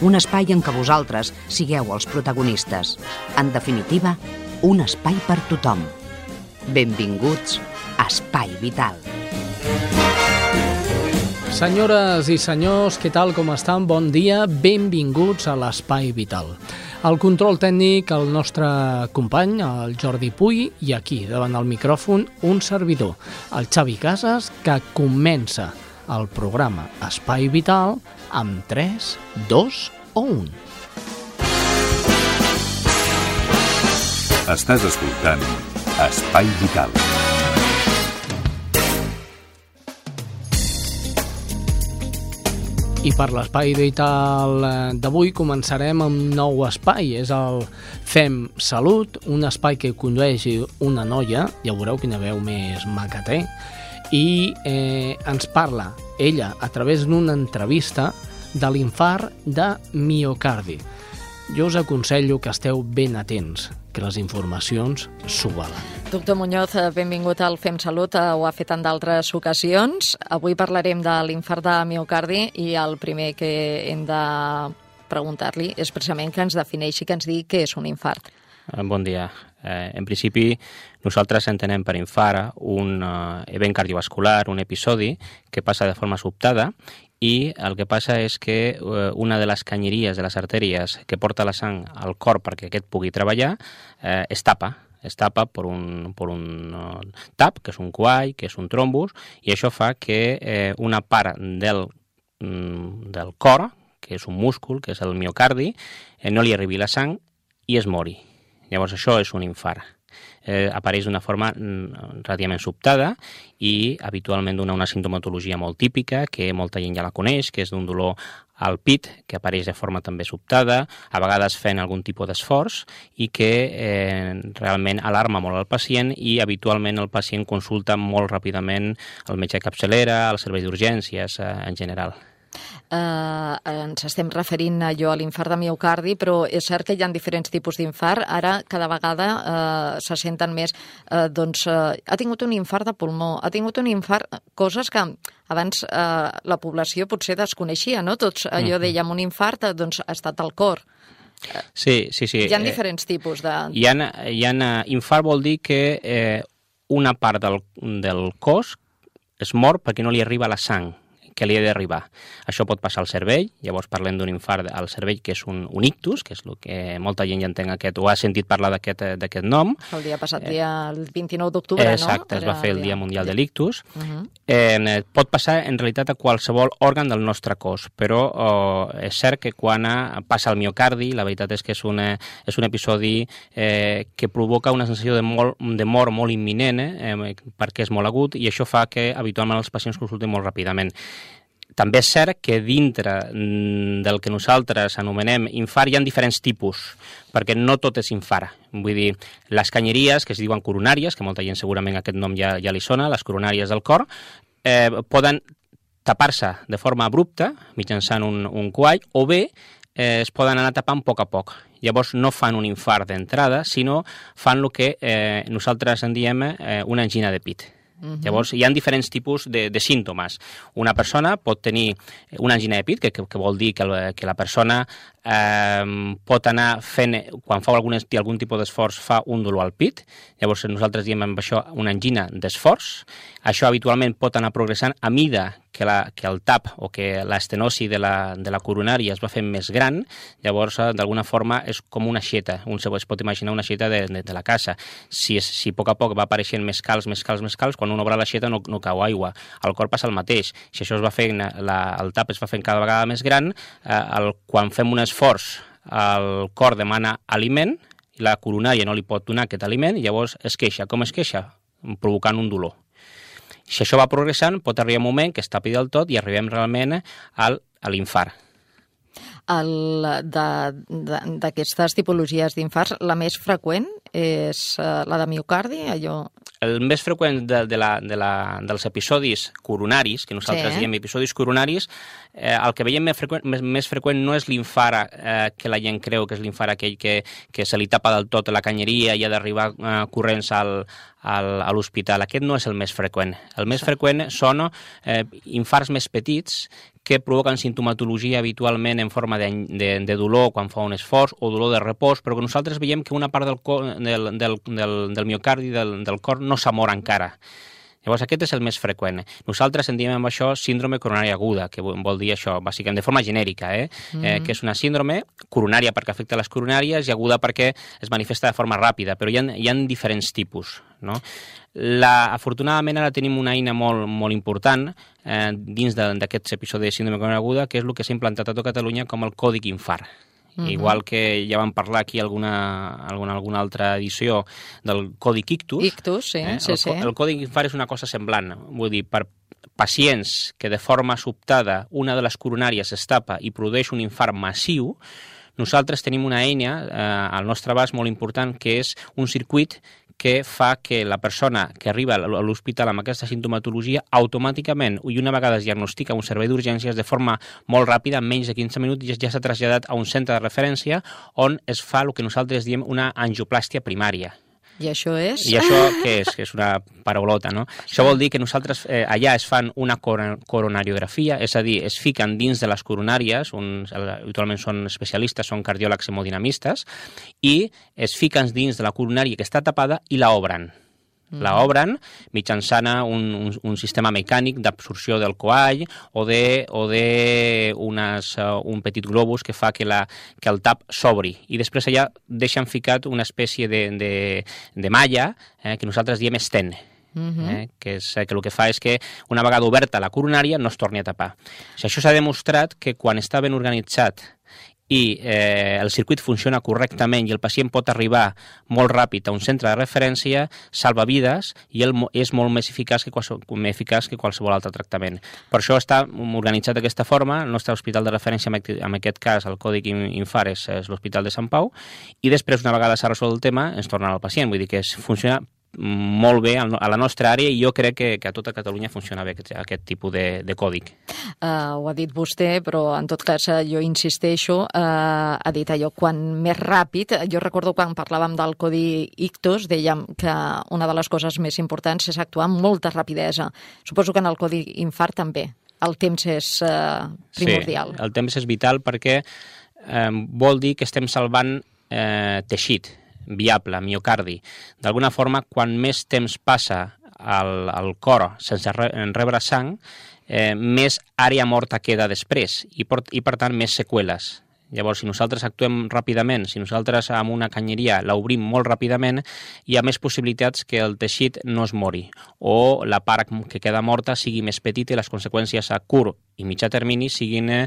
un espai en què vosaltres sigueu els protagonistes. En definitiva, un espai per tothom. Benvinguts a Espai Vital. Senyores i senyors, què tal, com estan? Bon dia, benvinguts a l'Espai Vital. El control tècnic, el nostre company, el Jordi Puy, i aquí, davant del micròfon, un servidor, el Xavi Casas, que comença el programa Espai Vital amb 3, 2 o 1. Estàs escoltant Espai Vital. I per l'espai vital eh, d'avui començarem amb un nou espai, és el Fem Salut, un espai que condueix una noia, ja veureu quina veu més maca té, i eh, ens parla ella a través d'una entrevista de l'infart de miocardi. Jo us aconsello que esteu ben atents, que les informacions s'ho valen. Doctor Muñoz, eh, benvingut al Fem Salut, eh, ho ha fet en d'altres ocasions. Avui parlarem de l'infart de miocardi i el primer que hem de preguntar-li és precisament que ens defineixi, que ens digui què és un infart. Bon dia. Eh, en principi, nosaltres entenem per infart un uh, event cardiovascular, un episodi que passa de forma sobtada i el que passa és que uh, una de les canyeries de les artèries que porta la sang al cor perquè aquest pugui treballar eh, es tapa, es tapa per un, per un uh, tap, que és un coall, que és un trombus, i això fa que eh, una part del, mm, del cor, que és un múscul, que és el miocardi, eh, no li arribi la sang i es mori. Llavors això és un infart. Eh, apareix d'una forma mm, relativament sobtada i habitualment dona una sintomatologia molt típica que molta gent ja la coneix, que és d'un dolor al pit, que apareix de forma també sobtada, a vegades fent algun tipus d'esforç i que eh, realment alarma molt el pacient i habitualment el pacient consulta molt ràpidament el metge capçalera, el servei d'urgències eh, en general eh, ens estem referint allò a l'infart de miocardi, però és cert que hi ha diferents tipus d'infart. Ara, cada vegada eh, se senten més, eh, doncs, eh, ha tingut un infart de pulmó, ha tingut un infart, coses que abans eh, la població potser desconeixia, no? Tots allò dèiem un infart, eh, doncs ha estat al cor. Sí, sí, sí. Hi ha diferents tipus de... Hi ha, hi ha, infart vol dir que eh, una part del, del cos es mor perquè no li arriba la sang que li ha d'arribar. Això pot passar al cervell, llavors parlem d'un infart al cervell que és un, un ictus, que és el que molta gent ja entén aquest, o ha sentit parlar d'aquest nom. El dia passat, dia, el 29 d'octubre, no? Exacte, es va fer el Dia Mundial de l'Ictus. Uh -huh. eh, pot passar en realitat a qualsevol òrgan del nostre cos, però oh, és cert que quan passa al miocardi, la veritat és que és, una, és un episodi eh, que provoca una sensació de, molt, de mort molt imminent, eh, perquè és molt agut, i això fa que habitualment els pacients consulten molt ràpidament. També és cert que dintre mm, del que nosaltres anomenem infart hi ha diferents tipus, perquè no tot és infart. Vull dir, les canyeries, que es diuen coronàries, que molta gent segurament aquest nom ja, ja li sona, les coronàries del cor, eh, poden tapar-se de forma abrupta, mitjançant un, un coall, o bé eh, es poden anar tapant a poc a poc. Llavors no fan un infart d'entrada, sinó fan el que eh, nosaltres en diem eh, una angina de pit. Uh -huh. Llavors, hi ha diferents tipus de, de símptomes. Una persona pot tenir una angina de pit, que, que, que vol dir que, que la persona eh, pot anar fent, quan fa algun, algun tipus d'esforç, fa un dolor al pit. Llavors, nosaltres diem amb això una angina d'esforç. Això habitualment pot anar progressant a mida que, la, que el tap o que l'estenosi de, la, de la coronària es va fent més gran, llavors eh, d'alguna forma és com una xeta, un es pot imaginar una xeta de, de, de la casa. Si, és, si a poc a poc va apareixent més calç, més calç, més calç, quan un obre la xeta no, no cau aigua. Al cor passa el mateix. Si això es va fent, la, el tap es va fent cada vegada més gran, eh, el, quan fem un esforç el cor demana aliment, la coronària no li pot donar aquest aliment llavors es queixa. Com es queixa? Provocant un dolor. Si això va progressant, pot arribar un moment que es tapi del tot i arribem realment al, a l'infart. D'aquestes tipologies d'infarts, la més freqüent és eh, la de miocardi, allò... El més freqüent de, de la, de la, dels episodis coronaris, que nosaltres Sí. diem episodis coronaris, eh, el que veiem més freqüent, més, més freqüent no és l'infart eh, que la gent creu que és l'infart aquell que, que se li tapa del tot la canyeria i ha d'arribar eh, corrents al, al, a l'hospital. Aquest no és el més freqüent. El més freqüent són eh, infarts més petits que provoquen sintomatologia habitualment en forma de, de, de dolor quan fa un esforç o dolor de repòs, però que nosaltres veiem que una part del, co- del, del, del, del miocardi del, del cor no s'ha mort encara. Llavors, aquest és el més freqüent. Nosaltres en diem amb això síndrome coronària aguda, que vol dir això, bàsicament, de forma genèrica, eh? Mm. eh que és una síndrome coronària perquè afecta les coronàries i aguda perquè es manifesta de forma ràpida, però hi ha, hi ha diferents tipus, no? La, afortunadament ara tenim una eina molt, molt important eh, dins d'aquests episodis de síndrome coronària aguda, que és el que s'ha implantat a tot Catalunya com el còdic infart. Uh -huh. Igual que ja vam parlar aquí alguna, alguna, alguna altra edició del còdic ictus, Ictus, sí, sí, el, sí. El còdic infart és una cosa semblant. Vull dir, per pacients que de forma sobtada una de les coronàries es tapa i produeix un infart massiu, nosaltres tenim una eina eh, al nostre abast molt important que és un circuit que fa que la persona que arriba a l'hospital amb aquesta sintomatologia automàticament i una vegada es diagnostica un servei d'urgències de forma molt ràpida, en menys de 15 minuts, ja- ja s'ha traslladat a un centre de referència on es fa el que nosaltres diem una angioplàstia primària. I això és... I això què és? Que és una paraulota, no? Això vol dir que nosaltres eh, allà es fan una cor coronariografia, és a dir, es fiquen dins de les coronàries, uns, habitualment són especialistes, són cardiòlegs hemodinamistes, i es fiquen dins de la coronària que està tapada i la obren. La obren mitjançant un, un, un sistema mecànic d'absorció del coall o de, o de unes, uh, un petit globus que fa que, la, que el tap s'obri. I després allà deixen ficat una espècie de, de, de malla eh, que nosaltres diem estent. eh, que, és, que el que fa és que una vegada oberta la coronària no es torni a tapar. O sigui, això s'ha demostrat que quan està ben organitzat i eh, el circuit funciona correctament i el pacient pot arribar molt ràpid a un centre de referència, salva vides i el, és molt més eficaç que, qualsevol, més eficaç que qualsevol altre tractament. Per això està organitzat d'aquesta forma, el nostre hospital de referència, en aquest- cas el còdic in- infart és, és l'Hospital de Sant Pau, i després, una vegada s'ha resolt el tema, ens tornen al pacient. Vull dir que es funciona molt bé a la nostra àrea i jo crec que, que a tota Catalunya funciona bé aquest, aquest tipus de, de còdic. Uh, ho ha dit vostè, però en tot cas eh, jo insisteixo, uh, ha dit allò, quan més ràpid, jo recordo quan parlàvem del codi ictus, dèiem que una de les coses més importants és actuar amb molta rapidesa. Suposo que en el codi infart també. El temps és uh, primordial. Sí, el temps és vital perquè eh, vol dir que estem salvant eh, teixit viable, miocardi. D'alguna forma, quan més temps passa al, al cor sense re, rebre sang, eh, més àrea morta queda després i, per, i per tant més seqüeles. Llavors, si nosaltres actuem ràpidament, si nosaltres amb una canyeria l'obrim molt ràpidament, hi ha més possibilitats que el teixit no es mori o la part que queda morta sigui més petita i les conseqüències a curt i mitjà termini siguin eh,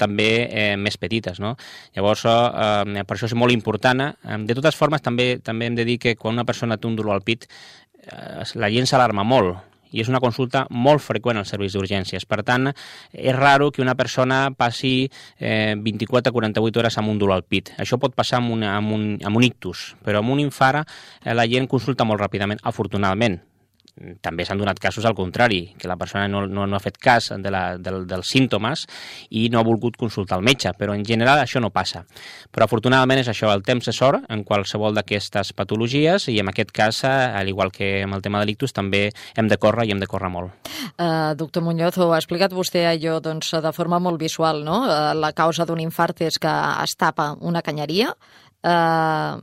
també eh, més petites. No? Llavors, eh, per això és molt important. Eh, de totes formes, també també hem de dir que quan una persona té un dolor al pit, eh, la gent s'alarma molt i és una consulta molt freqüent als serveis d'urgències. Per tant, és raro que una persona passi eh, 24 a 48 hores amb un dolor al pit. Això pot passar amb, una, amb, un, amb un ictus, però amb un infart eh, la gent consulta molt ràpidament, afortunadament també s'han donat casos al contrari, que la persona no, no, no ha fet cas de la, del, dels símptomes i no ha volgut consultar el metge, però en general això no passa. Però afortunadament és això, el temps és or en qualsevol d'aquestes patologies i en aquest cas, eh, al igual que amb el tema de l'ictus, també hem de córrer i hem de córrer molt. Uh, doctor Muñoz, ho ha explicat vostè allò doncs, de forma molt visual, no? Uh, la causa d'un infart és que es tapa una canyeria. Uh,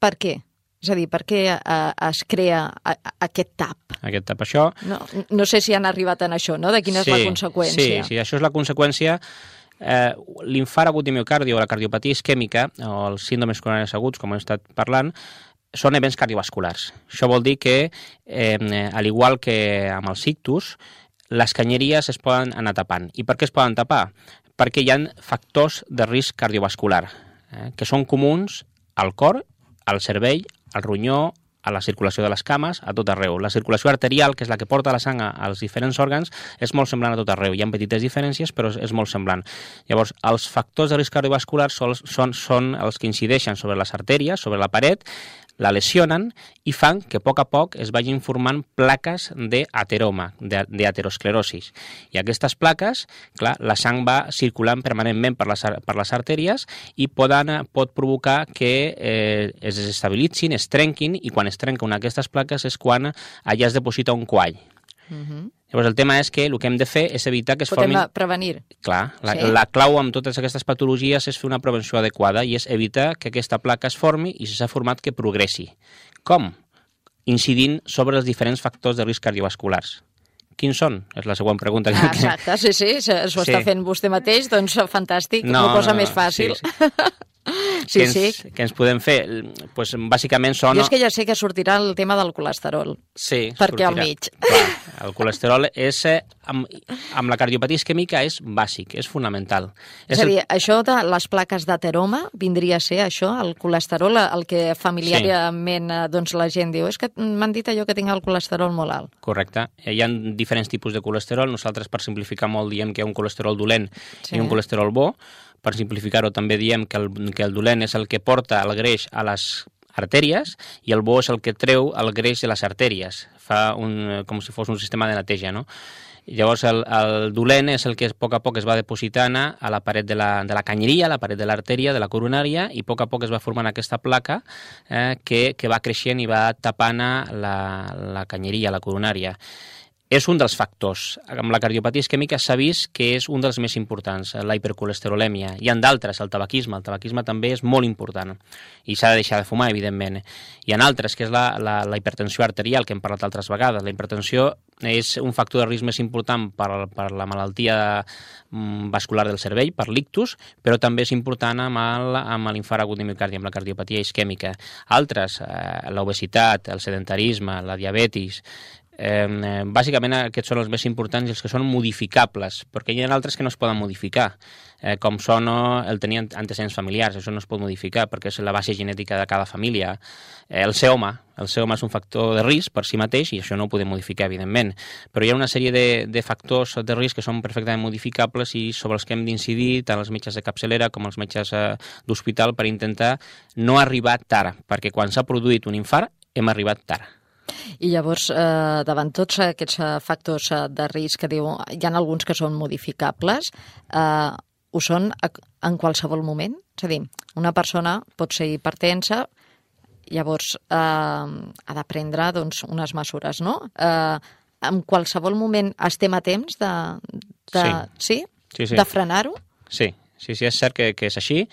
per què? És a dir, per què uh, es crea a, a, aquest tap? Aquest tap, això... No, no sé si han arribat en això, no? De quina sí, és la conseqüència. Sí, sí, això és la conseqüència eh, l'infart agut de miocardi o la cardiopatia isquèmica o els síndromes coronaris aguts, com hem estat parlant, són events cardiovasculars. Això vol dir que, eh, al igual que amb els ictus, les canyeries es poden anar tapant. I per què es poden tapar? Perquè hi ha factors de risc cardiovascular, eh, que són comuns al cor, al cervell, al ronyó, a la circulació de les cames a tot arreu. La circulació arterial, que és la que porta la sang als diferents òrgans, és molt semblant a tot arreu. Hi ha petites diferències, però és molt semblant. Llavors, els factors de risc cardiovascular són, són, són els que incideixen sobre les artèries, sobre la paret, la lesionen i fan que a poc a poc es vagin formant plaques d'ateroma, d'aterosclerosis. I aquestes plaques, clar, la sang va circulant permanentment per les, per les artèries i poden, pot provocar que eh, es desestabilitzin, es trenquin, i quan es trenca una d'aquestes plaques és quan allà es deposita un quall. Uh. -huh. Llavors, el tema és que el que hem de fer és evitar que es Podem formin... prevenir. Clar, la, sí. la clau amb totes aquestes patologies és fer una prevenció adequada i és evitar que aquesta placa es formi i si s'ha format que progressi. Com? Incidint sobre els diferents factors de risc cardiovasculars. Quins són? És la següent pregunta. Ah, exacte, sí, sí, s'ho sí. està fent vostè mateix, doncs fantàstic, no, una cosa no, més fàcil. Sí, sí. Sí, que ens, sí. que ens podem fer? Pues, bàsicament són... Jo és que ja sé que sortirà el tema del colesterol. Sí, Perquè sortirà. al mig. Clar, el colesterol és, eh, amb, amb la cardiopatia isquèmica és bàsic, és fonamental. És, és a dir, el... això de les plaques d'ateroma vindria a ser això, el colesterol, el que familiarment sí. Eh, doncs, la gent diu és que m'han dit allò que tinc el colesterol molt alt. Correcte. Hi ha diferents tipus de colesterol. Nosaltres, per simplificar molt, diem que hi ha un colesterol dolent sí. i un colesterol bo per simplificar-ho, també diem que el, que el dolent és el que porta el greix a les artèries i el bo és el que treu el greix de les artèries. Fa un, com si fos un sistema de neteja, no? Llavors, el, el dolent és el que a poc a poc es va depositant a la paret de la, de la canyeria, a la paret de l'artèria, de la coronària, i a poc a poc es va formant aquesta placa eh, que, que va creixent i va tapant la, la canyeria, la coronària és un dels factors. Amb la cardiopatia isquèmica s'ha vist que és un dels més importants, la hipercolesterolèmia. Hi ha d'altres, el tabaquisme. El tabaquisme també és molt important i s'ha de deixar de fumar, evidentment. Hi ha altres, que és la, la, la hipertensió arterial, que hem parlat altres vegades. La hipertensió és un factor de risc més important per, per la malaltia mm, vascular del cervell, per l'ictus, però també és important amb l'infart agut de miocardi, amb la cardiopatia isquèmica. Altres, eh, l'obesitat, el sedentarisme, la diabetis, Eh, bàsicament aquests són els més importants i els que són modificables, perquè hi ha altres que no es poden modificar, eh, com són el tenir antecedents familiars, això no es pot modificar perquè és la base genètica de cada família. Eh, el ser home, el ser home és un factor de risc per si mateix i això no ho podem modificar, evidentment, però hi ha una sèrie de, de factors de risc que són perfectament modificables i sobre els que hem d'incidir tant els metges de capçalera com els metges eh, d'hospital per intentar no arribar tard, perquè quan s'ha produït un infart hem arribat tard. I llavors, eh, davant tots aquests eh, factors eh, de risc que diu, hi ha alguns que són modificables, eh, ho són en qualsevol moment? És a dir, una persona pot ser hipertensa, llavors eh, ha de prendre doncs, unes mesures, no? Eh, en qualsevol moment estem a temps de, de, sí. Sí? Sí, sí. de frenar-ho? Sí, Sí, sí, és cert que, que és així.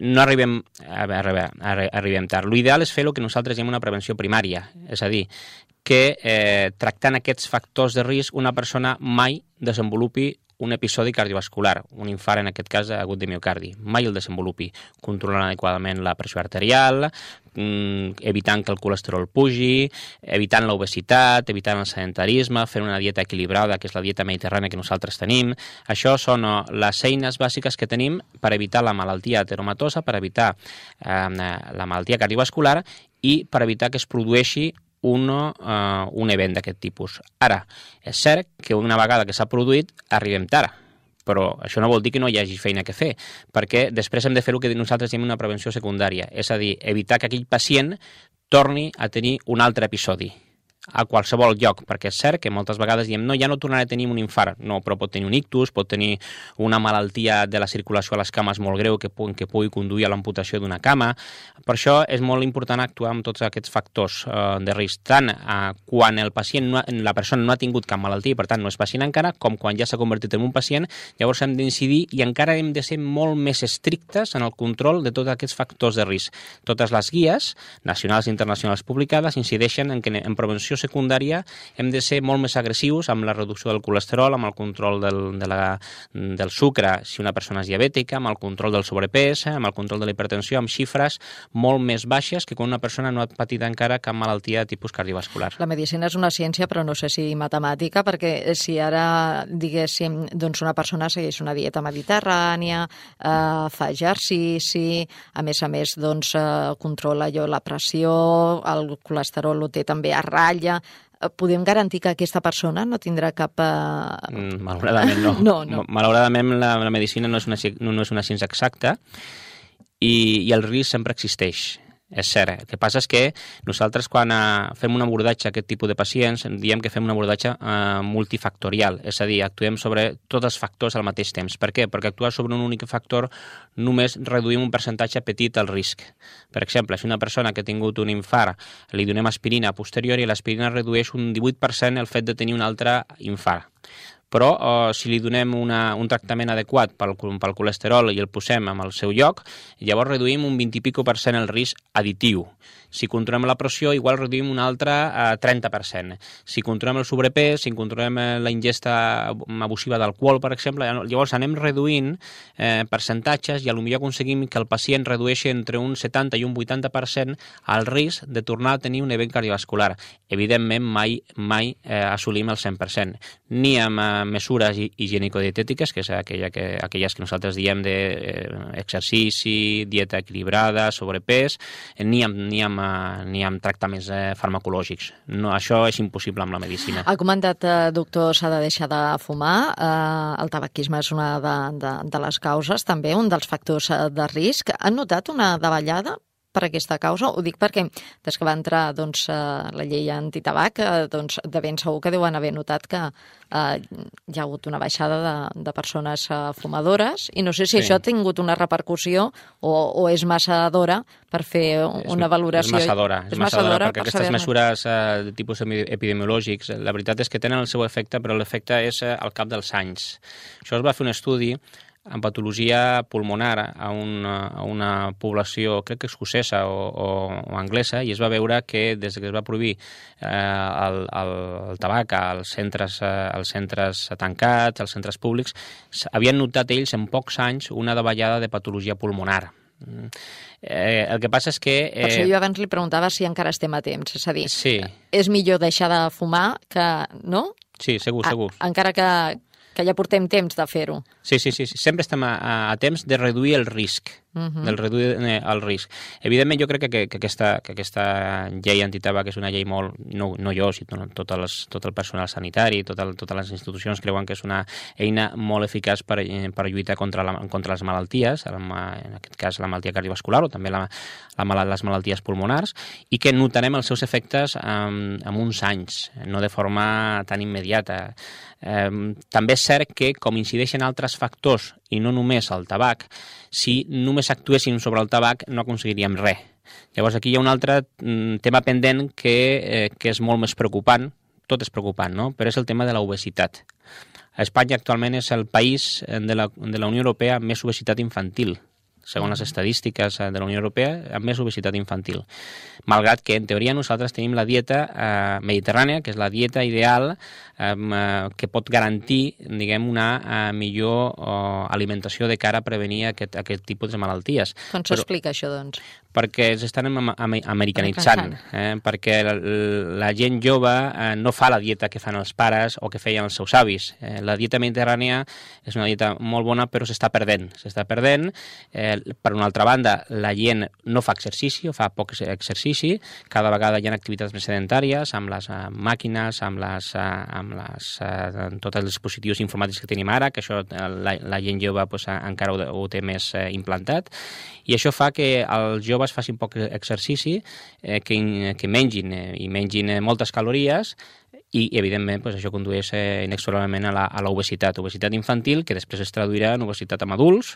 No arribem, a veure, arribem tard. L'ideal és fer el que nosaltres diem una prevenció primària, és a dir, que eh, tractant aquests factors de risc una persona mai desenvolupi un episodi cardiovascular, un infart en aquest cas agut de miocardi. Mai el desenvolupi, controlant adequadament la pressió arterial, mm, evitant que el colesterol pugi, evitant l'obesitat, evitant el sedentarisme, fent una dieta equilibrada, que és la dieta mediterrània que nosaltres tenim. Això són eh, les eines bàsiques que tenim per evitar la malaltia ateromatosa, per evitar eh, la malaltia cardiovascular i per evitar que es produeixi un, uh, un event d'aquest tipus. Ara, és cert que una vegada que s'ha produït arribem tard, però això no vol dir que no hi hagi feina que fer, perquè després hem de fer el que nosaltres diem una prevenció secundària, és a dir, evitar que aquell pacient torni a tenir un altre episodi a qualsevol lloc, perquè és cert que moltes vegades diem no, ja no tornaré a tenir un infart, no, però pot tenir un ictus, pot tenir una malaltia de la circulació a les cames molt greu que, que pugui conduir a l'amputació d'una cama. Per això és molt important actuar amb tots aquests factors eh, de risc, tant eh, quan el pacient no, la persona no ha tingut cap malaltia i per tant no és pacient encara, com quan ja s'ha convertit en un pacient, llavors hem d'incidir i encara hem de ser molt més estrictes en el control de tots aquests factors de risc. Totes les guies nacionals i internacionals publicades incideixen en que en prevenció l'acció secundària hem de ser molt més agressius amb la reducció del colesterol, amb el control del, de la, del sucre si una persona és diabètica, amb el control del sobrepès, amb el control de la hipertensió, amb xifres molt més baixes que quan una persona no ha patit encara cap malaltia de tipus cardiovascular. La medicina és una ciència, però no sé si matemàtica, perquè si ara, diguéssim, doncs una persona segueix una dieta mediterrània, eh, fa exercici, a més a més, doncs, eh, controla allò la pressió, el colesterol ho té també a ratlla, eh, podem garantir que aquesta persona no tindrà cap... Mm, malauradament no. no, no. Malauradament la, la medicina no és, una, no és una ciència exacta i, i el risc sempre existeix és cert. El que passa és que nosaltres quan eh, fem un abordatge a aquest tipus de pacients diem que fem un abordatge eh, multifactorial, és a dir, actuem sobre tots els factors al mateix temps. Per què? Perquè actuar sobre un únic factor només reduïm un percentatge petit al risc. Per exemple, si una persona que ha tingut un infart li donem aspirina posterior i l'aspirina redueix un 18% el fet de tenir un altre infart però eh, si li donem una, un tractament adequat pel, pel colesterol i el posem en el seu lloc, llavors reduïm un 20 i pico per cent el risc additiu. Si controlem la pressió, igual reduïm un altre eh, 30%. Si controlem el sobrepès, si controlem eh, la ingesta abusiva d'alcohol, per exemple, llavors anem reduint eh, percentatges i potser aconseguim que el pacient redueixi entre un 70 i un 80% el risc de tornar a tenir un event cardiovascular. Evidentment, mai, mai eh, assolim el 100%. Ni amb eh, mesures higienico-dietètiques, que és aquella que, aquelles que nosaltres diem d'exercici, de, dieta equilibrada, sobrepès, ni amb, ni amb, ni amb tractaments eh, farmacològics. No, això és impossible amb la medicina. Ha comentat, eh, doctor, s'ha de deixar de fumar. Eh, el tabaquisme és una de, de, de les causes, també un dels factors eh, de risc. Han notat una davallada per aquesta causa. Ho dic perquè des que va entrar doncs, eh, la llei antitabac, eh, doncs, de ben segur que deuen haver notat que eh, hi ha hagut una baixada de, de persones eh, fumadores i no sé si sí. això ha tingut una repercussió o, o és massa d'hora per fer una és, valoració. És massa d'hora, és, massa d'hora perquè per aquestes mesures eh, de tipus epidemiològics, la veritat és que tenen el seu efecte, però l'efecte és eh, al cap dels anys. Això es va fer un estudi en patologia pulmonar a una, a una població, crec que escocesa o, o, o anglesa, i es va veure que des que es va prohibir eh, el, el, el tabac als centres, eh, als centres tancats, als centres públics, havien notat ells en pocs anys una davallada de patologia pulmonar. Mm. Eh, el que passa és que... Eh... Per això jo abans li preguntava si encara estem a temps, és a dir, sí. és millor deixar de fumar que... no? Sí, segur, segur. A, encara que, que ja portem temps de fer-ho. Sí, sí, sí, sí, sempre estem a, a temps de reduir el risc, uh -huh. del reduir eh, el risc. Evidentment, jo crec que, que, que, aquesta, que aquesta llei antitabac és una llei molt, no, no jo, sinó tot, les, tot el personal sanitari, tot el, totes les institucions creuen que és una eina molt eficaç per, eh, per lluitar contra, la, contra les malalties, en aquest cas la malaltia cardiovascular o també la, la, les malalties pulmonars, i que notarem els seus efectes en, en uns anys, no de forma tan immediata. Eh, també és cert que, com incideixen altres factors i no només el tabac, si només actuéssim sobre el tabac no aconseguiríem res. Llavors aquí hi ha un altre mm, tema pendent que, eh, que és molt més preocupant, tot és preocupant, no? però és el tema de la obesitat. Espanya actualment és el país de la, de la Unió Europea amb més obesitat infantil segons les estadístiques eh, de la Unió Europea, amb més obesitat infantil. Malgrat que, en teoria, nosaltres tenim la dieta eh, mediterrània, que és la dieta ideal eh, que pot garantir, diguem, una eh, millor eh, alimentació de cara a prevenir aquest, aquest tipus de malalties. Com s'explica això, doncs? Perquè s'estan americanitzant, eh? perquè la, la gent jove eh, no fa la dieta que fan els pares o que feien els seus avis. Eh, la dieta mediterrània és una dieta molt bona, però s'està perdent. S'està perdent. Eh, per una altra banda, la gent no fa exercici, o fa poc exercici. Cada vegada hi ha activitats més sedentàries, amb les uh, màquines, amb, les, uh, amb les, uh, tots els dispositius informàtics que tenim ara, que això la, la gent jove pues, encara ho, ho té més uh, implantat, i això fa que els joves joves facin poc exercici, eh, que, que mengin eh, i mengin eh, moltes calories i, evidentment, pues, això condueix eh, inexorablement a l'obesitat, obesitat infantil, que després es traduirà en obesitat amb adults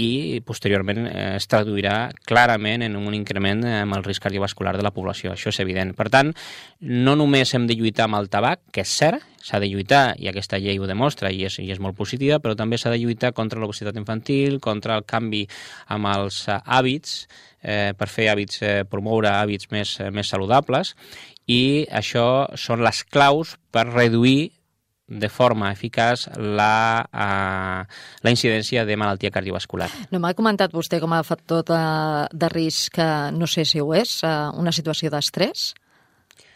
i posteriorment eh, es traduirà clarament en un increment amb el risc cardiovascular de la població. Això és evident. Per tant, no només hem de lluitar amb el tabac, que és cert, s'ha de lluitar, i aquesta llei ho demostra i és, i és molt positiva, però també s'ha de lluitar contra l'obesitat infantil, contra el canvi amb els hàbits, eh, per fer hàbits, eh, promoure hàbits més, eh, més saludables i això són les claus per reduir de forma eficaç la, uh, la incidència de malaltia cardiovascular. No m'ha comentat vostè com a factor de, de risc, que no sé si ho és, uh, una situació d'estrès?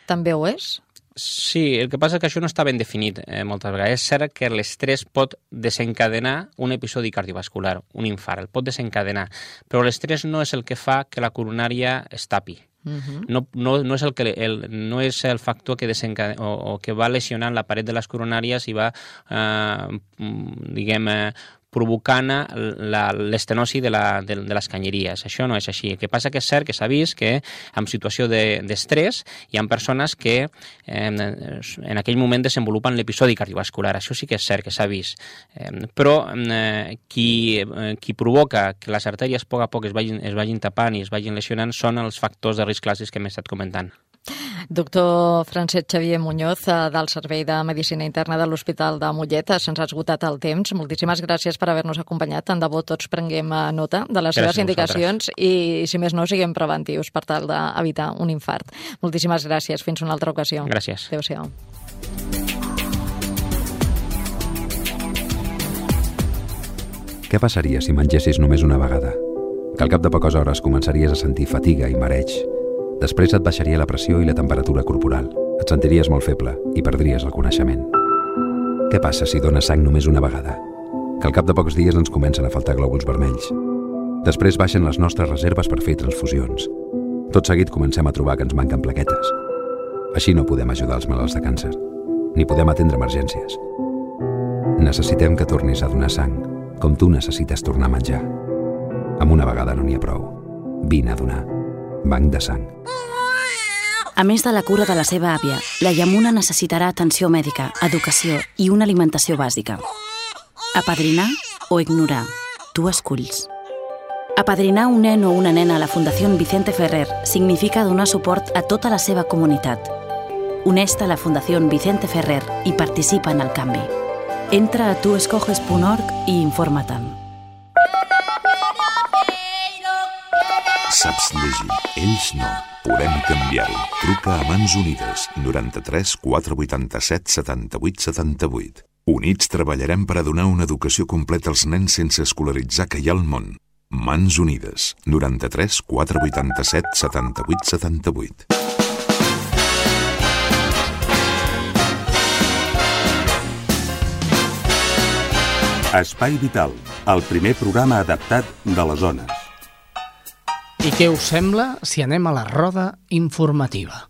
També ho és? Sí, el que passa és que això no està ben definit eh, moltes vegades. És cert que l'estrès pot desencadenar un episodi cardiovascular, un infart, el pot desencadenar, però l'estrès no és el que fa que la coronària es tapi. No, no, no, és el que, el, no és el factor que, desencadena, o, o que va lesionant la paret de les coronàries i va, eh, diguem, eh, provocant l'estenosi de, la, de, de les canyeries. Això no és així. El que passa que és cert que s'ha vist que en situació d'estrès de, hi ha persones que eh, en aquell moment desenvolupen l'episodi cardiovascular. Això sí que és cert que s'ha vist. Eh, però eh, qui, eh, qui provoca que les artèries a poc a poc es vagin, es vagin tapant i es vagin lesionant són els factors de risc clàssics que hem estat comentant. Doctor Francesc Xavier Muñoz, eh, del Servei de Medicina Interna de l'Hospital de Mollet, se'ns ha esgotat el temps. Moltíssimes gràcies per haver-nos acompanyat. Tant de bo tots prenguem eh, nota de les gràcies seves indicacions i, si més no, siguem preventius per tal d'evitar un infart. Moltíssimes gràcies. Fins una altra ocasió. Gràcies. Adéu-siau. Què passaria si mengessis només una vegada? Que al cap de poques hores començaries a sentir fatiga i mareig, Després et baixaria la pressió i la temperatura corporal. Et sentiries molt feble i perdries el coneixement. Què passa si dones sang només una vegada? Que al cap de pocs dies ens comencen a faltar glòbuls vermells. Després baixen les nostres reserves per fer transfusions. Tot seguit comencem a trobar que ens manquen plaquetes. Així no podem ajudar els malalts de càncer, ni podem atendre emergències. Necessitem que tornis a donar sang, com tu necessites tornar a menjar. Amb una vegada no n'hi ha prou. Vine a donar. Banc de sang. A més de la cura de la seva àvia, la Yamuna necessitarà atenció mèdica, educació i una alimentació bàsica. Apadrinar o ignorar. Tu esculls. Apadrinar un nen o una nena a la Fundació Vicente Ferrer significa donar suport a tota la seva comunitat. Uneix-te a la Fundació Vicente Ferrer i participa en el canvi. Entra a tuescoges.org i informa-te'n. Saps llegir, ells no. Podem canviar-ho. Truca a Mans Unides 93 487 78 78. Units treballarem per a donar una educació completa als nens sense escolaritzar que hi ha al món. Mans Unides 93 487 78 78. Espai Vital, el primer programa adaptat de les zones. I què us sembla si anem a la roda informativa?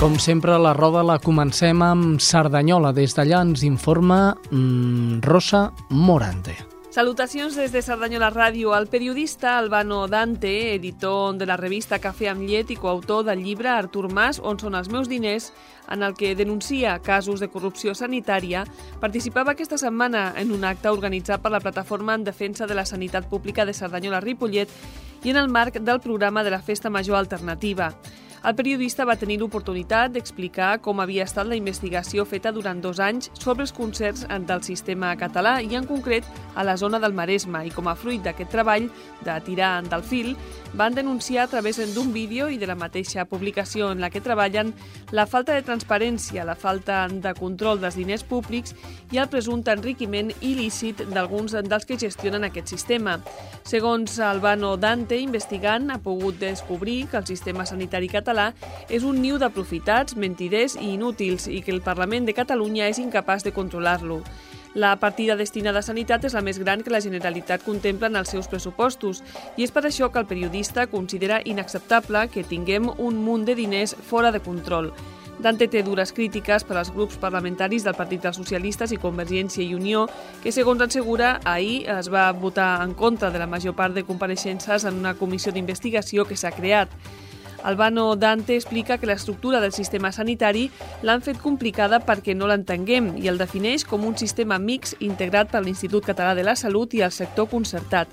Com sempre, la roda la comencem amb Cerdanyola. Des d'allà ens informa mmm, Rosa Morante. Salutacions des de Cerdanyola Ràdio. El periodista Albano Dante, editor de la revista Cafè amb llet i coautor del llibre Artur Mas, On són els meus diners, en el que denuncia casos de corrupció sanitària, participava aquesta setmana en un acte organitzat per la Plataforma en Defensa de la Sanitat Pública de Cerdanyola-Ripollet i en el marc del programa de la Festa Major Alternativa. El periodista va tenir l'oportunitat d'explicar com havia estat la investigació feta durant dos anys sobre els concerts del sistema català i en concret a la zona del Maresme i com a fruit d'aquest treball de tirar del fil van denunciar a través d'un vídeo i de la mateixa publicació en la que treballen la falta de transparència, la falta de control dels diners públics i el presumpte enriquiment il·lícit d'alguns dels que gestionen aquest sistema. Segons Albano Dante, investigant, ha pogut descobrir que el sistema sanitari català català és un niu d'aprofitats, mentiders i inútils i que el Parlament de Catalunya és incapaç de controlar-lo. La partida destinada a sanitat és la més gran que la Generalitat contempla en els seus pressupostos i és per això que el periodista considera inacceptable que tinguem un munt de diners fora de control. Dante té dures crítiques per als grups parlamentaris del Partit dels Socialistes i Convergència i Unió, que, segons assegura, ahir es va votar en contra de la major part de compareixences en una comissió d'investigació que s'ha creat. Albano Dante explica que l'estructura del sistema sanitari l'han fet complicada perquè no l'entenguem i el defineix com un sistema mix integrat per l'Institut Català de la Salut i el sector concertat.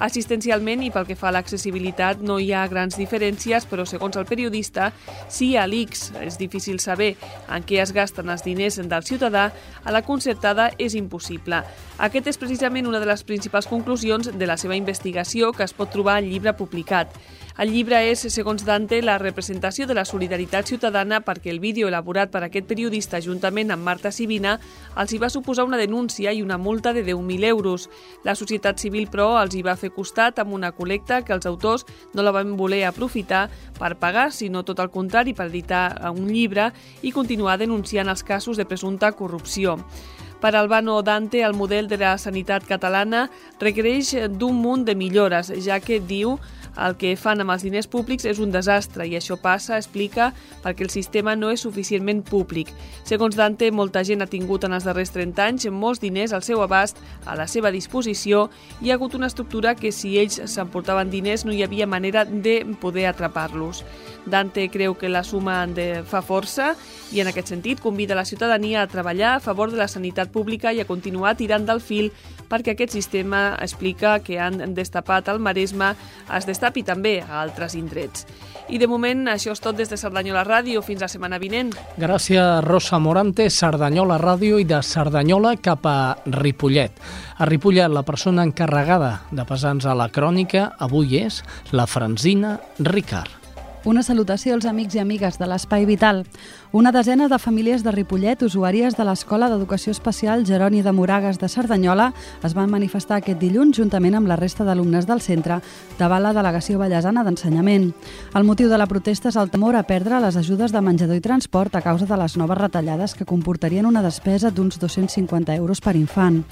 Assistencialment i pel que fa a l'accessibilitat no hi ha grans diferències, però segons el periodista, si a l'ICS és difícil saber en què es gasten els diners del ciutadà, a la concertada és impossible. Aquest és precisament una de les principals conclusions de la seva investigació que es pot trobar al llibre publicat. El llibre és, segons Dante, la representació de la solidaritat ciutadana perquè el vídeo elaborat per aquest periodista juntament amb Marta Sibina els hi va suposar una denúncia i una multa de 10.000 euros. La societat civil, però, els hi va fer costat amb una col·lecta que els autors no la van voler aprofitar per pagar, sinó tot el contrari, per editar un llibre i continuar denunciant els casos de presumpta corrupció. Per Albano Dante, el model de la sanitat catalana requereix d'un munt de millores, ja que diu el que fan amb els diners públics és un desastre i això passa, explica, perquè el sistema no és suficientment públic. Segons Dante, molta gent ha tingut en els darrers 30 anys molts diners al seu abast, a la seva disposició, i ha hagut una estructura que si ells s'emportaven diners no hi havia manera de poder atrapar-los. Dante creu que la suma de fa força i en aquest sentit convida la ciutadania a treballar a favor de la sanitat pública i a continuar tirant del fil perquè aquest sistema explica que han destapat el Maresme es destapi també a altres indrets. I de moment això és tot des de Cerdanyola Ràdio. Fins la setmana vinent. Gràcies, Rosa Morante, Cerdanyola Ràdio i de Cerdanyola cap a Ripollet. A Ripollet, la persona encarregada de passar-nos a la crònica avui és la Franzina Ricard. Una salutació als amics i amigues de l'Espai Vital. Una desena de famílies de Ripollet, usuàries de l'Escola d'Educació Especial Geroni de Moragues de Cerdanyola, es van manifestar aquest dilluns juntament amb la resta d'alumnes del centre davant la Delegació Vallesana d'Ensenyament. El motiu de la protesta és el temor a perdre les ajudes de menjador i transport a causa de les noves retallades que comportarien una despesa d'uns 250 euros per infant.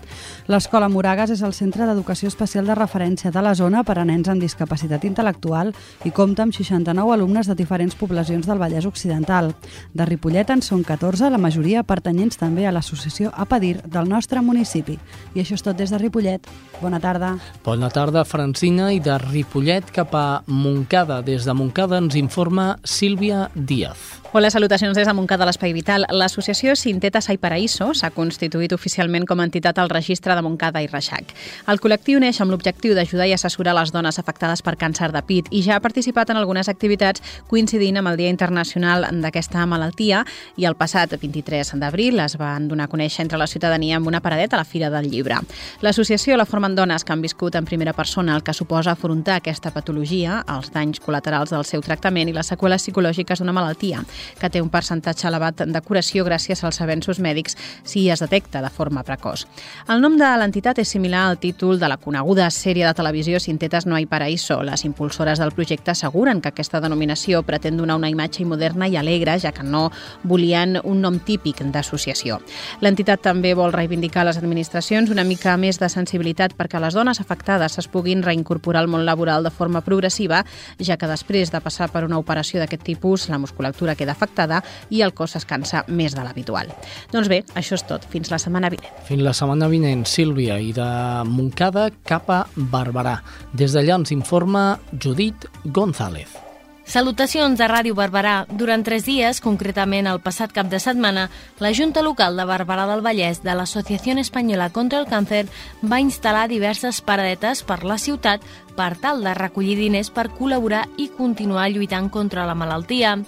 L'Escola Moragues és el centre d'educació especial de referència de la zona per a nens amb discapacitat intel·lectual i compta amb 69 alumnes de diferents poblacions del Vallès Occidental. De Ripollet en són 14, la majoria pertanyents també a l'associació APADIR del nostre municipi. I això és tot des de Ripollet. Bona tarda. Bona tarda, Francina, i de Ripollet cap a Moncada. Des de Moncada ens informa Sílvia Díaz. Hola, salutacions des de Montcada l'Espai Vital. L'associació Sinteta Sai Paraíso s'ha constituït oficialment com a entitat al registre de Montcada i Reixac. El col·lectiu neix amb l'objectiu d'ajudar i assessorar les dones afectades per càncer de pit i ja ha participat en algunes activitats coincidint amb el Dia Internacional d'aquesta malaltia i el passat 23 d'abril es van donar a conèixer entre la ciutadania amb una paradeta a la Fira del Llibre. L'associació la formen dones que han viscut en primera persona el que suposa afrontar aquesta patologia, els danys col·laterals del seu tractament i les seqüeles psicològiques d'una malaltia que té un percentatge elevat de curació gràcies als avenços mèdics si es detecta de forma precoç. El nom de l'entitat és similar al títol de la coneguda sèrie de televisió Sintetes no hay paraíso. Les impulsores del projecte asseguren que aquesta denominació pretén donar una imatge moderna i alegre, ja que no volien un nom típic d'associació. L'entitat també vol reivindicar a les administracions una mica més de sensibilitat perquè les dones afectades es puguin reincorporar al món laboral de forma progressiva, ja que després de passar per una operació d'aquest tipus, la musculatura queda afectada i el cos es cansa més de l'habitual. Doncs bé, això és tot. Fins la setmana vinent. Fins la setmana vinent, Sílvia, i de Montcada cap a Barberà. Des d'allà ens informa Judit González. Salutacions de Ràdio Barberà. Durant tres dies, concretament el passat cap de setmana, la Junta Local de Barberà del Vallès de l'Associació Espanyola contra el Càncer va instal·lar diverses paradetes per la ciutat per tal de recollir diners per col·laborar i continuar lluitant contra la malaltia.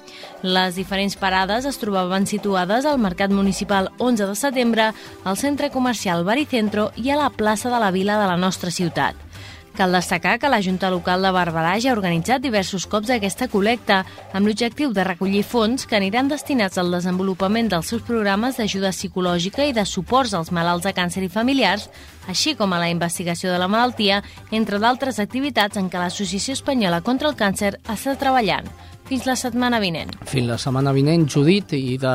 Les diferents parades es trobaven situades al Mercat Municipal 11 de setembre, al Centre Comercial Baricentro i a la plaça de la Vila de la nostra ciutat. Cal destacar que la Junta Local de Barberà ja ha organitzat diversos cops aquesta col·lecta amb l'objectiu de recollir fons que aniran destinats al desenvolupament dels seus programes d'ajuda psicològica i de suports als malalts de càncer i familiars, així com a la investigació de la malaltia, entre d'altres activitats en què l'Associació Espanyola contra el Càncer està treballant. Fins la setmana vinent. Fins la setmana vinent, Judit, i de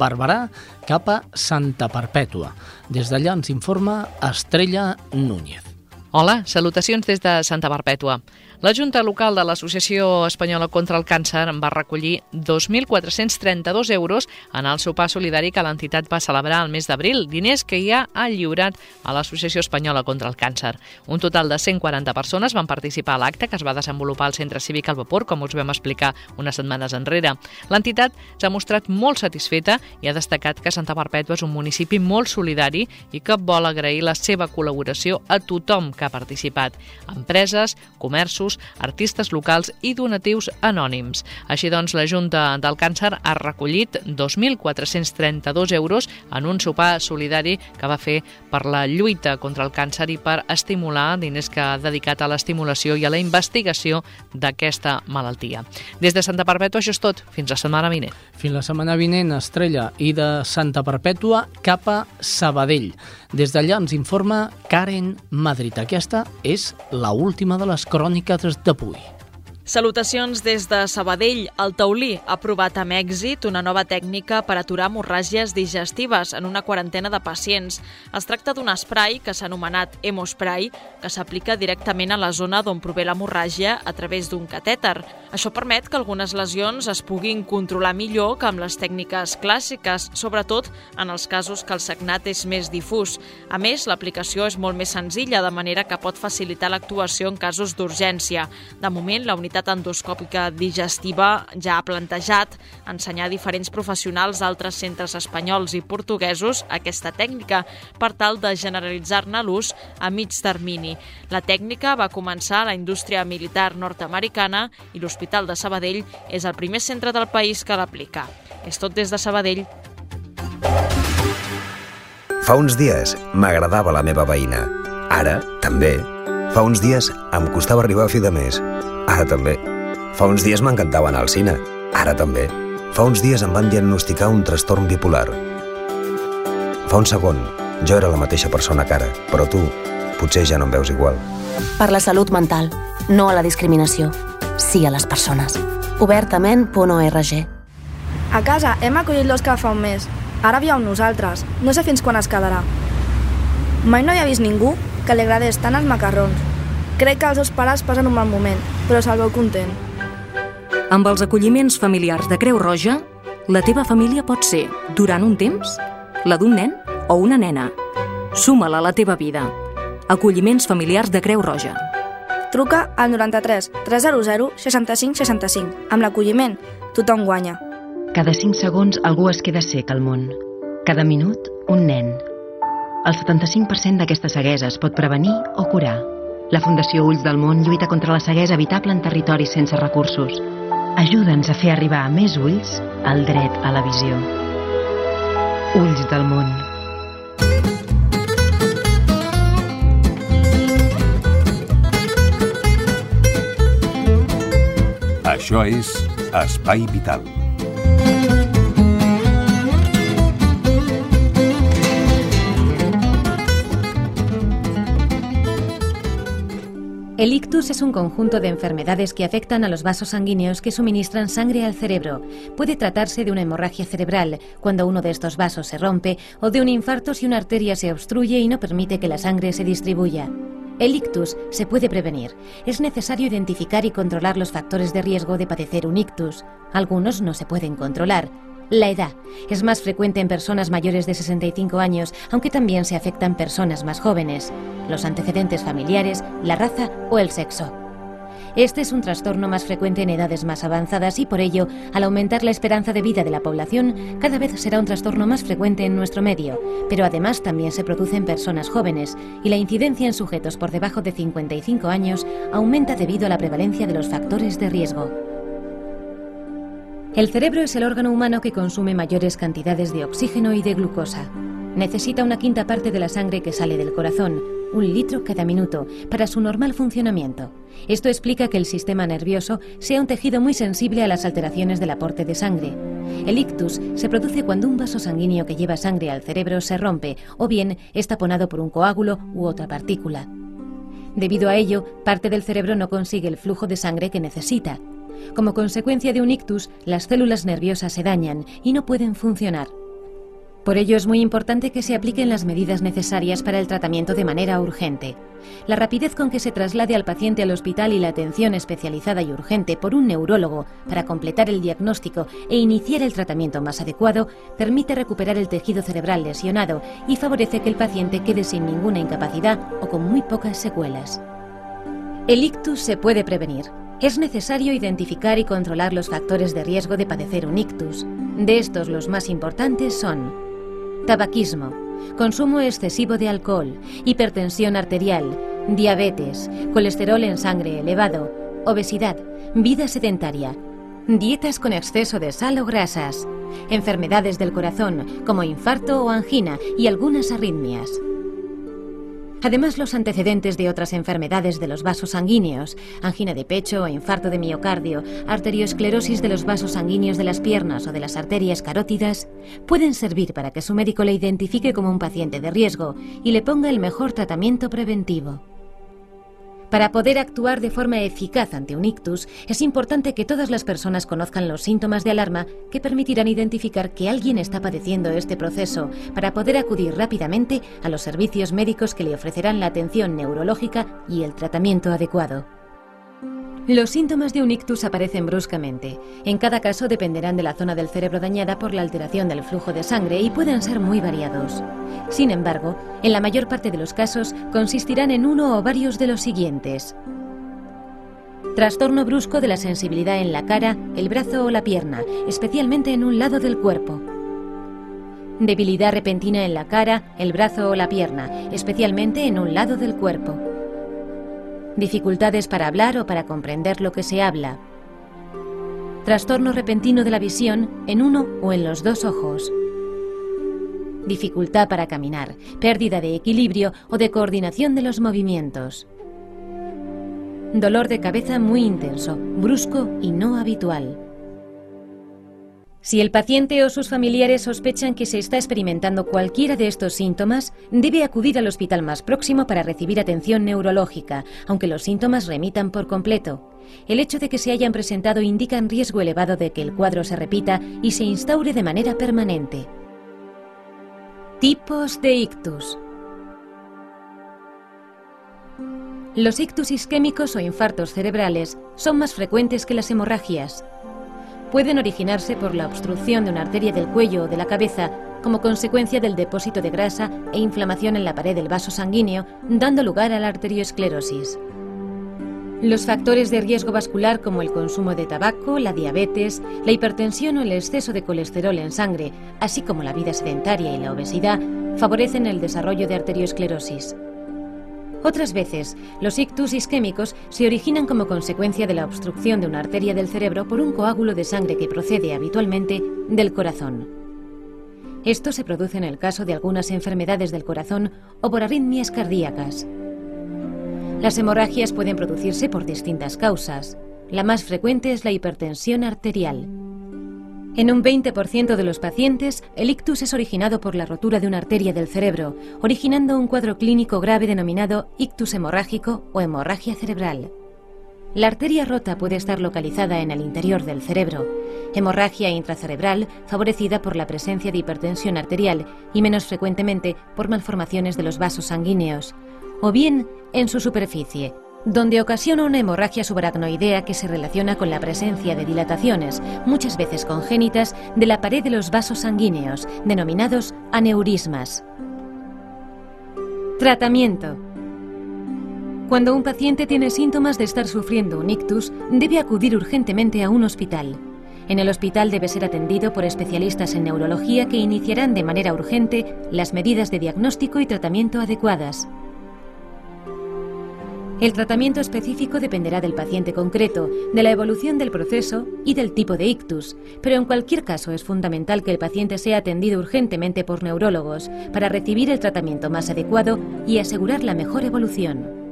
Barberà cap a Santa Perpètua. Des d'allà ens informa Estrella Núñez. Hola, salutacions des de Santa Perpètua. La Junta Local de l'Associació Espanyola contra el Càncer va recollir 2.432 euros en el sopar solidari que l'entitat va celebrar el mes d'abril, diners que ja ha lliurat a l'Associació Espanyola contra el Càncer. Un total de 140 persones van participar a l'acte que es va desenvolupar al Centre Cívic al Vapor, com us vam explicar unes setmanes enrere. L'entitat s'ha mostrat molt satisfeta i ha destacat que Santa Perpètua és un municipi molt solidari i que vol agrair la seva col·laboració a tothom que ha participat. Empreses, comerços, artistes locals i donatius anònims. Així doncs, la Junta del Càncer ha recollit 2.432 euros en un sopar solidari que va fer per la lluita contra el càncer i per estimular diners que ha dedicat a l'estimulació i a la investigació d'aquesta malaltia. Des de Santa Perpètua, això és tot. Fins la setmana vinent. Fins la setmana vinent, Estrella, i de Santa Perpètua cap a Sabadell. Des d'allà ens informa Karen Madrid. Aquesta és la última de les cròniques d'avui. Salutacions des de Sabadell. El taulí ha provat amb èxit una nova tècnica per aturar hemorràgies digestives en una quarantena de pacients. Es tracta d'un spray que s'ha anomenat Hemospray, que s'aplica directament a la zona d'on prové l'hemorràgia a través d'un catèter. Això permet que algunes lesions es puguin controlar millor que amb les tècniques clàssiques, sobretot en els casos que el sagnat és més difús. A més, l'aplicació és molt més senzilla, de manera que pot facilitar l'actuació en casos d'urgència. De moment, la unitat Unitat Endoscòpica Digestiva ja ha plantejat ensenyar a diferents professionals d'altres centres espanyols i portuguesos aquesta tècnica per tal de generalitzar-ne l'ús a mig termini. La tècnica va començar a la indústria militar nord-americana i l'Hospital de Sabadell és el primer centre del país que l'aplica. És tot des de Sabadell. Fa uns dies m'agradava la meva veïna. Ara, també. Fa uns dies em costava arribar a fi de mes. Ara també. Fa uns dies m'encantava anar al cine. Ara també. Fa uns dies em van diagnosticar un trastorn bipolar. Fa un segon, jo era la mateixa persona que ara, però tu potser ja no em veus igual. Per la salut mental, no a la discriminació. Sí a les persones. Obertament.org A casa hem acollit l'Òscar fa un mes. Ara viu amb nosaltres. No sé fins quan es quedarà. Mai no havia vist ningú que li agradés tant els macarrons. Crec que els seus pares passen un mal moment, però se'l veu content. Amb els acolliments familiars de Creu Roja, la teva família pot ser, durant un temps, la d'un nen o una nena. Suma-la a la teva vida. Acolliments familiars de Creu Roja. Truca al 93 300 65 65. Amb l'acolliment, tothom guanya. Cada 5 segons algú es queda sec al món. Cada minut, un nen. El 75% d'aquesta ceguesa es pot prevenir o curar. La Fundació Ulls del Món lluita contra la ceguesa evitable en territoris sense recursos. Ajuda'ns a fer arribar a més ulls el dret a la visió. Ulls del Món. Això és Espai Vital. El ictus es un conjunto de enfermedades que afectan a los vasos sanguíneos que suministran sangre al cerebro. Puede tratarse de una hemorragia cerebral, cuando uno de estos vasos se rompe, o de un infarto si una arteria se obstruye y no permite que la sangre se distribuya. El ictus se puede prevenir. Es necesario identificar y controlar los factores de riesgo de padecer un ictus. Algunos no se pueden controlar. La edad es más frecuente en personas mayores de 65 años, aunque también se afectan personas más jóvenes, los antecedentes familiares, la raza o el sexo. Este es un trastorno más frecuente en edades más avanzadas y por ello, al aumentar la esperanza de vida de la población, cada vez será un trastorno más frecuente en nuestro medio, pero además también se produce en personas jóvenes y la incidencia en sujetos por debajo de 55 años aumenta debido a la prevalencia de los factores de riesgo. El cerebro es el órgano humano que consume mayores cantidades de oxígeno y de glucosa. Necesita una quinta parte de la sangre que sale del corazón, un litro cada minuto, para su normal funcionamiento. Esto explica que el sistema nervioso sea un tejido muy sensible a las alteraciones del aporte de sangre. El ictus se produce cuando un vaso sanguíneo que lleva sangre al cerebro se rompe o bien es taponado por un coágulo u otra partícula. Debido a ello, parte del cerebro no consigue el flujo de sangre que necesita. Como consecuencia de un ictus, las células nerviosas se dañan y no pueden funcionar. Por ello es muy importante que se apliquen las medidas necesarias para el tratamiento de manera urgente. La rapidez con que se traslade al paciente al hospital y la atención especializada y urgente por un neurólogo para completar el diagnóstico e iniciar el tratamiento más adecuado permite recuperar el tejido cerebral lesionado y favorece que el paciente quede sin ninguna incapacidad o con muy pocas secuelas. El ictus se puede prevenir. Es necesario identificar y controlar los factores de riesgo de padecer un ictus. De estos los más importantes son tabaquismo, consumo excesivo de alcohol, hipertensión arterial, diabetes, colesterol en sangre elevado, obesidad, vida sedentaria, dietas con exceso de sal o grasas, enfermedades del corazón como infarto o angina y algunas arritmias. Además, los antecedentes de otras enfermedades de los vasos sanguíneos, angina de pecho infarto de miocardio, arteriosclerosis de los vasos sanguíneos de las piernas o de las arterias carótidas, pueden servir para que su médico le identifique como un paciente de riesgo y le ponga el mejor tratamiento preventivo. Para poder actuar de forma eficaz ante un ictus, es importante que todas las personas conozcan los síntomas de alarma que permitirán identificar que alguien está padeciendo este proceso para poder acudir rápidamente a los servicios médicos que le ofrecerán la atención neurológica y el tratamiento adecuado. Los síntomas de un ictus aparecen bruscamente. En cada caso dependerán de la zona del cerebro dañada por la alteración del flujo de sangre y pueden ser muy variados. Sin embargo, en la mayor parte de los casos consistirán en uno o varios de los siguientes. Trastorno brusco de la sensibilidad en la cara, el brazo o la pierna, especialmente en un lado del cuerpo. Debilidad repentina en la cara, el brazo o la pierna, especialmente en un lado del cuerpo dificultades para hablar o para comprender lo que se habla, trastorno repentino de la visión en uno o en los dos ojos, dificultad para caminar, pérdida de equilibrio o de coordinación de los movimientos, dolor de cabeza muy intenso, brusco y no habitual. Si el paciente o sus familiares sospechan que se está experimentando cualquiera de estos síntomas, debe acudir al hospital más próximo para recibir atención neurológica, aunque los síntomas remitan por completo. El hecho de que se hayan presentado indica un riesgo elevado de que el cuadro se repita y se instaure de manera permanente. Tipos de ictus. Los ictus isquémicos o infartos cerebrales son más frecuentes que las hemorragias pueden originarse por la obstrucción de una arteria del cuello o de la cabeza como consecuencia del depósito de grasa e inflamación en la pared del vaso sanguíneo, dando lugar a la arteriosclerosis. Los factores de riesgo vascular como el consumo de tabaco, la diabetes, la hipertensión o el exceso de colesterol en sangre, así como la vida sedentaria y la obesidad, favorecen el desarrollo de arteriosclerosis. Otras veces, los ictus isquémicos se originan como consecuencia de la obstrucción de una arteria del cerebro por un coágulo de sangre que procede habitualmente del corazón. Esto se produce en el caso de algunas enfermedades del corazón o por arritmias cardíacas. Las hemorragias pueden producirse por distintas causas. La más frecuente es la hipertensión arterial. En un 20% de los pacientes, el ictus es originado por la rotura de una arteria del cerebro, originando un cuadro clínico grave denominado ictus hemorrágico o hemorragia cerebral. La arteria rota puede estar localizada en el interior del cerebro, hemorragia intracerebral favorecida por la presencia de hipertensión arterial y menos frecuentemente por malformaciones de los vasos sanguíneos, o bien en su superficie, donde ocasiona una hemorragia subaracnoidea que se relaciona con la presencia de dilataciones, muchas veces congénitas, de la pared de los vasos sanguíneos, denominados aneurismas. Tratamiento. Cuando un paciente tiene síntomas de estar sufriendo un ictus, debe acudir urgentemente a un hospital. En el hospital debe ser atendido por especialistas en neurología que iniciarán de manera urgente las medidas de diagnóstico y tratamiento adecuadas. El tratamiento específico dependerá del paciente concreto, de la evolución del proceso y del tipo de ictus, pero en cualquier caso es fundamental que el paciente sea atendido urgentemente por neurólogos para recibir el tratamiento más adecuado y asegurar la mejor evolución.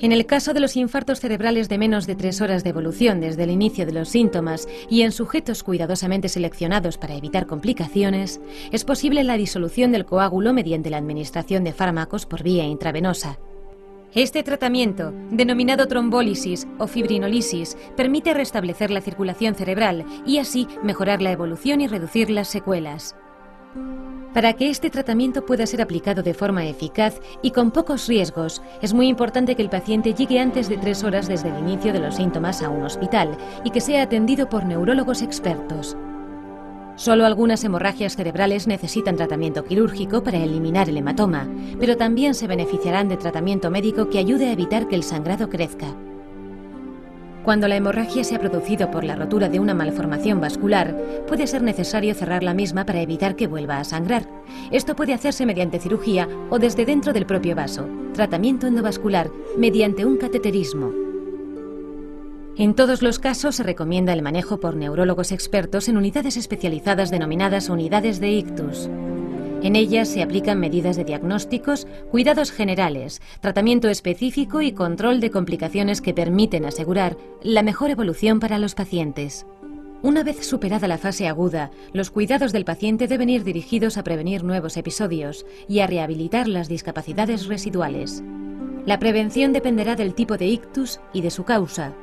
En el caso de los infartos cerebrales de menos de tres horas de evolución desde el inicio de los síntomas y en sujetos cuidadosamente seleccionados para evitar complicaciones, es posible la disolución del coágulo mediante la administración de fármacos por vía intravenosa. Este tratamiento, denominado trombólisis o fibrinolisis, permite restablecer la circulación cerebral y así mejorar la evolución y reducir las secuelas. Para que este tratamiento pueda ser aplicado de forma eficaz y con pocos riesgos, es muy importante que el paciente llegue antes de tres horas desde el inicio de los síntomas a un hospital y que sea atendido por neurólogos expertos. Solo algunas hemorragias cerebrales necesitan tratamiento quirúrgico para eliminar el hematoma, pero también se beneficiarán de tratamiento médico que ayude a evitar que el sangrado crezca. Cuando la hemorragia se ha producido por la rotura de una malformación vascular, puede ser necesario cerrar la misma para evitar que vuelva a sangrar. Esto puede hacerse mediante cirugía o desde dentro del propio vaso, tratamiento endovascular, mediante un cateterismo. En todos los casos se recomienda el manejo por neurólogos expertos en unidades especializadas denominadas unidades de ictus. En ellas se aplican medidas de diagnósticos, cuidados generales, tratamiento específico y control de complicaciones que permiten asegurar la mejor evolución para los pacientes. Una vez superada la fase aguda, los cuidados del paciente deben ir dirigidos a prevenir nuevos episodios y a rehabilitar las discapacidades residuales. La prevención dependerá del tipo de ictus y de su causa,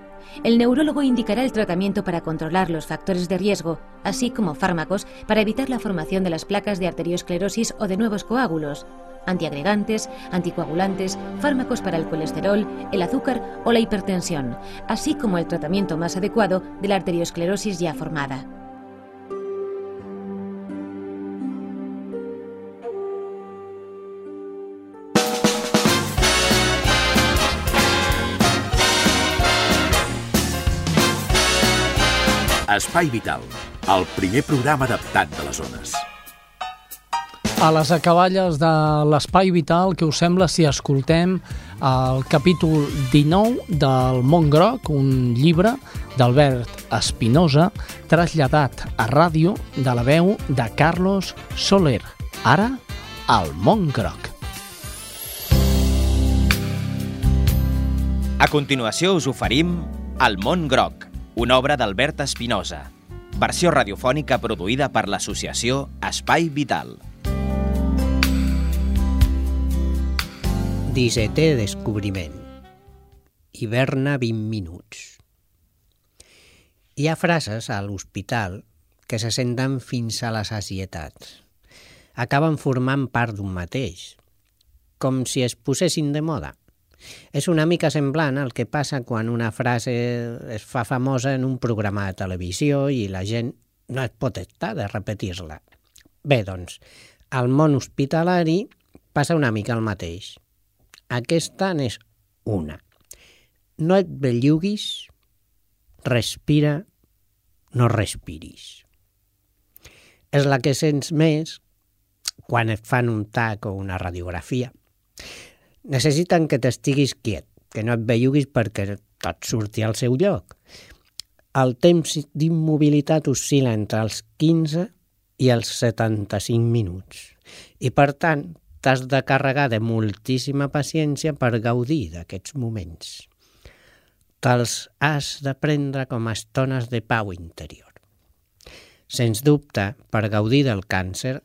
el neurólogo indicará el tratamiento para controlar los factores de riesgo, así como fármacos para evitar la formación de las placas de arteriosclerosis o de nuevos coágulos, antiagregantes, anticoagulantes, fármacos para el colesterol, el azúcar o la hipertensión, así como el tratamiento más adecuado de la arteriosclerosis ya formada. Espai Vital, el primer programa adaptat de les zones. A les acaballes de l'Espai Vital, que us sembla si escoltem el capítol 19 del Mont Groc, un llibre d'Albert Espinosa, traslladat a ràdio de la veu de Carlos Soler. Ara, al Mont Groc. A continuació us oferim El món groc, una obra d'Albert Espinosa, versió radiofònica produïda per l'associació Espai Vital. Dissetè descobriment. Hiverna 20 minuts. Hi ha frases a l'hospital que se senten fins a la sacietat. Acaben formant part d'un mateix, com si es posessin de moda. És una mica semblant al que passa quan una frase es fa famosa en un programa de televisió i la gent no es pot estar de repetir-la. Bé, doncs, al món hospitalari passa una mica el mateix. Aquesta n'és una. No et belluguis, respira, no respiris. És la que sents més quan et fan un tac o una radiografia necessiten que t'estiguis quiet, que no et belluguis perquè tot surti al seu lloc. El temps d'immobilitat oscil·la entre els 15 i els 75 minuts. I, per tant, t'has de carregar de moltíssima paciència per gaudir d'aquests moments. Te'ls has de prendre com a estones de pau interior. Sens dubte, per gaudir del càncer,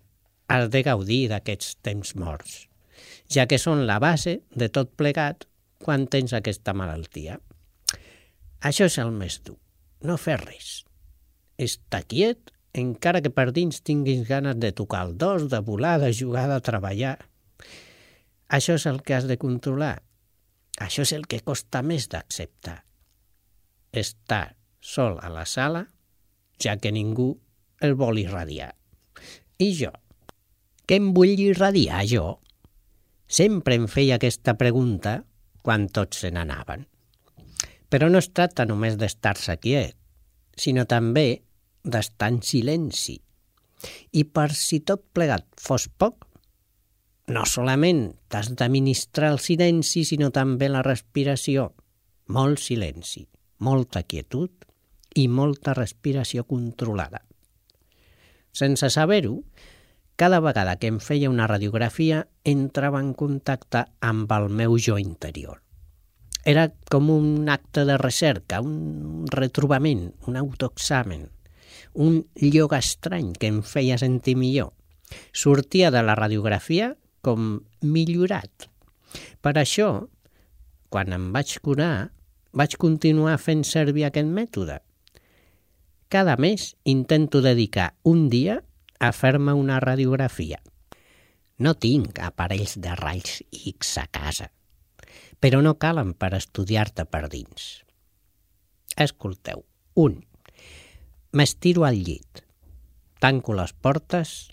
has de gaudir d'aquests temps morts ja que són la base de tot plegat quan tens aquesta malaltia. Això és el més dur, no fer res. Estar quiet, encara que per dins tinguis ganes de tocar el dos, de volar, de jugar, de treballar. Això és el que has de controlar. Això és el que costa més d'acceptar. Estar sol a la sala, ja que ningú el vol irradiar. I jo? Què em vull irradiar, jo? Sempre em feia aquesta pregunta quan tots se n'anaven. Però no es tracta només d'estar-se quiet, sinó també d'estar en silenci. I per si tot plegat fos poc, no solament t'has d'administrar el silenci, sinó també la respiració. Molt silenci, molta quietud i molta respiració controlada. Sense saber-ho, cada vegada que em feia una radiografia entrava en contacte amb el meu jo interior. Era com un acte de recerca, un retrobament, un autoexamen, un lloc estrany que em feia sentir millor. Sortia de la radiografia com millorat. Per això, quan em vaig curar, vaig continuar fent servir aquest mètode. Cada mes intento dedicar un dia a fer-me una radiografia. No tinc aparells de raigs X a casa, però no calen per estudiar-te per dins. Escolteu. 1. M'estiro al llit, tanco les portes,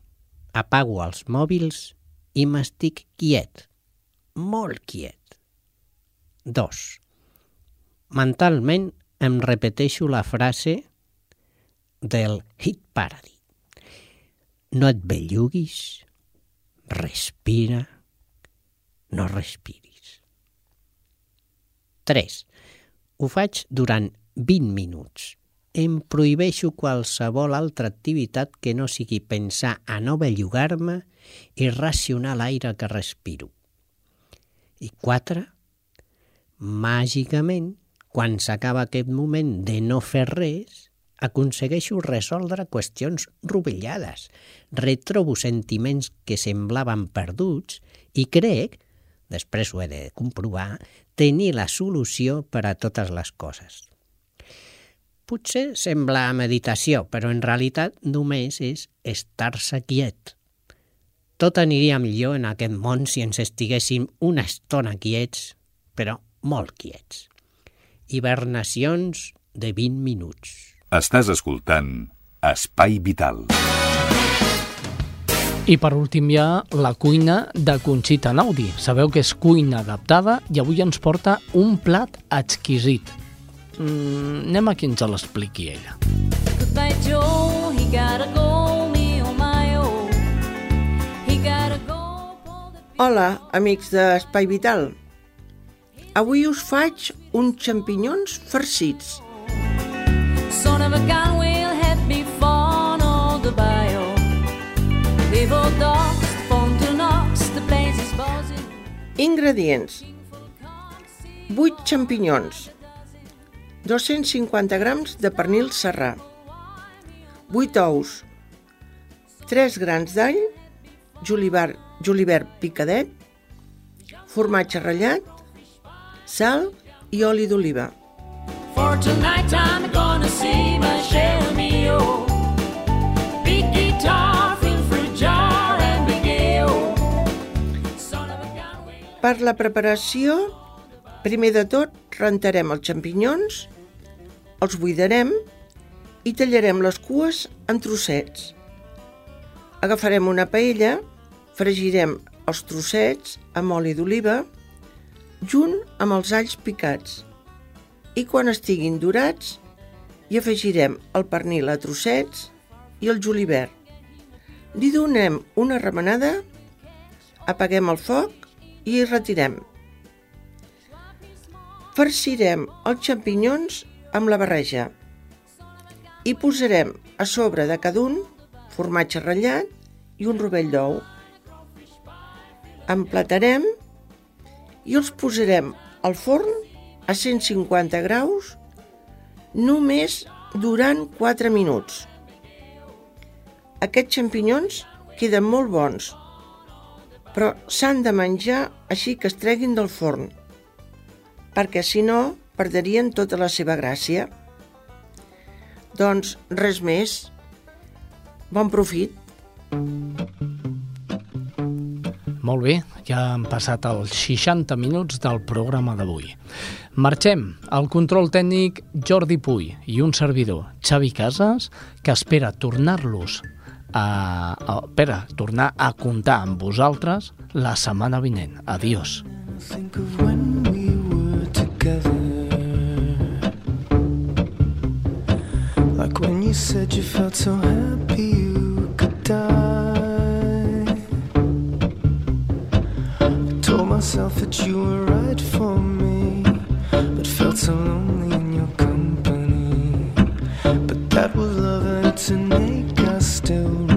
apago els mòbils i m'estic quiet, molt quiet. 2. Mentalment em repeteixo la frase del hit parody. No et belluguis, respira, no respiris. 3. Ho faig durant 20 minuts. Em prohibeixo qualsevol altra activitat que no sigui pensar a no bellugar-me i racionar l'aire que respiro. I 4. Màgicament, quan s'acaba aquest moment de no fer res, aconsegueixo resoldre qüestions rovellades, retrobo sentiments que semblaven perduts i crec, després ho he de comprovar, tenir la solució per a totes les coses. Potser sembla meditació, però en realitat només és estar-se quiet. Tot aniria millor en aquest món si ens estiguéssim una estona quiets, però molt quiets. Hibernacions de 20 minuts. Estàs escoltant Espai Vital. I per últim hi ha la cuina de Conxita Naudi. Sabeu que és cuina adaptada i avui ens porta un plat exquisit. Mm, anem a qui ens l'expliqui ella. Goodbye, Joe. He gotta go, me oh my oh. He gotta go. Hola, amics d'Espai Vital. Avui us faig uns xampinyons farcits. Son of a gun will head me for all the bio. All to the place is buzzing. Ingredients. 8 xampinyons. 250 grams de pernil serrà. 8 ous. 3 grans d'all, julivert, julivert picadet, formatge ratllat, sal i oli d'oliva. For tonight I'm gonna free jar and Per la preparació, primer de tot rentarem els xampinyons, els buidarem i tallarem les cues en trossets. Agafarem una paella, fregirem els trossets amb oli d'oliva, junt amb els alls picats. I quan estiguin dorats, hi afegirem el pernil a trossets i el julivert. Li donem una remenada, apaguem el foc i hi retirem. Farcirem els xampinyons amb la barreja i posarem a sobre de cada un formatge ratllat i un rovell d'ou. Emplatarem i els posarem al forn a 150 graus només durant 4 minuts. Aquests xampinyons queden molt bons, però s'han de menjar així que es treguin del forn, perquè si no perdrien tota la seva gràcia. Doncs res més. Bon profit. Molt bé, ja han passat els 60 minuts del programa d'avui. Marxem. al control tècnic Jordi Puy i un servidor, Xavi Casas, que espera tornar-los a, a, espera tornar a comptar amb vosaltres la setmana vinent. Adiós. Like when you said you felt so happy you could die. Myself that you were right for me, but felt so lonely in your company. But that was love and to make us still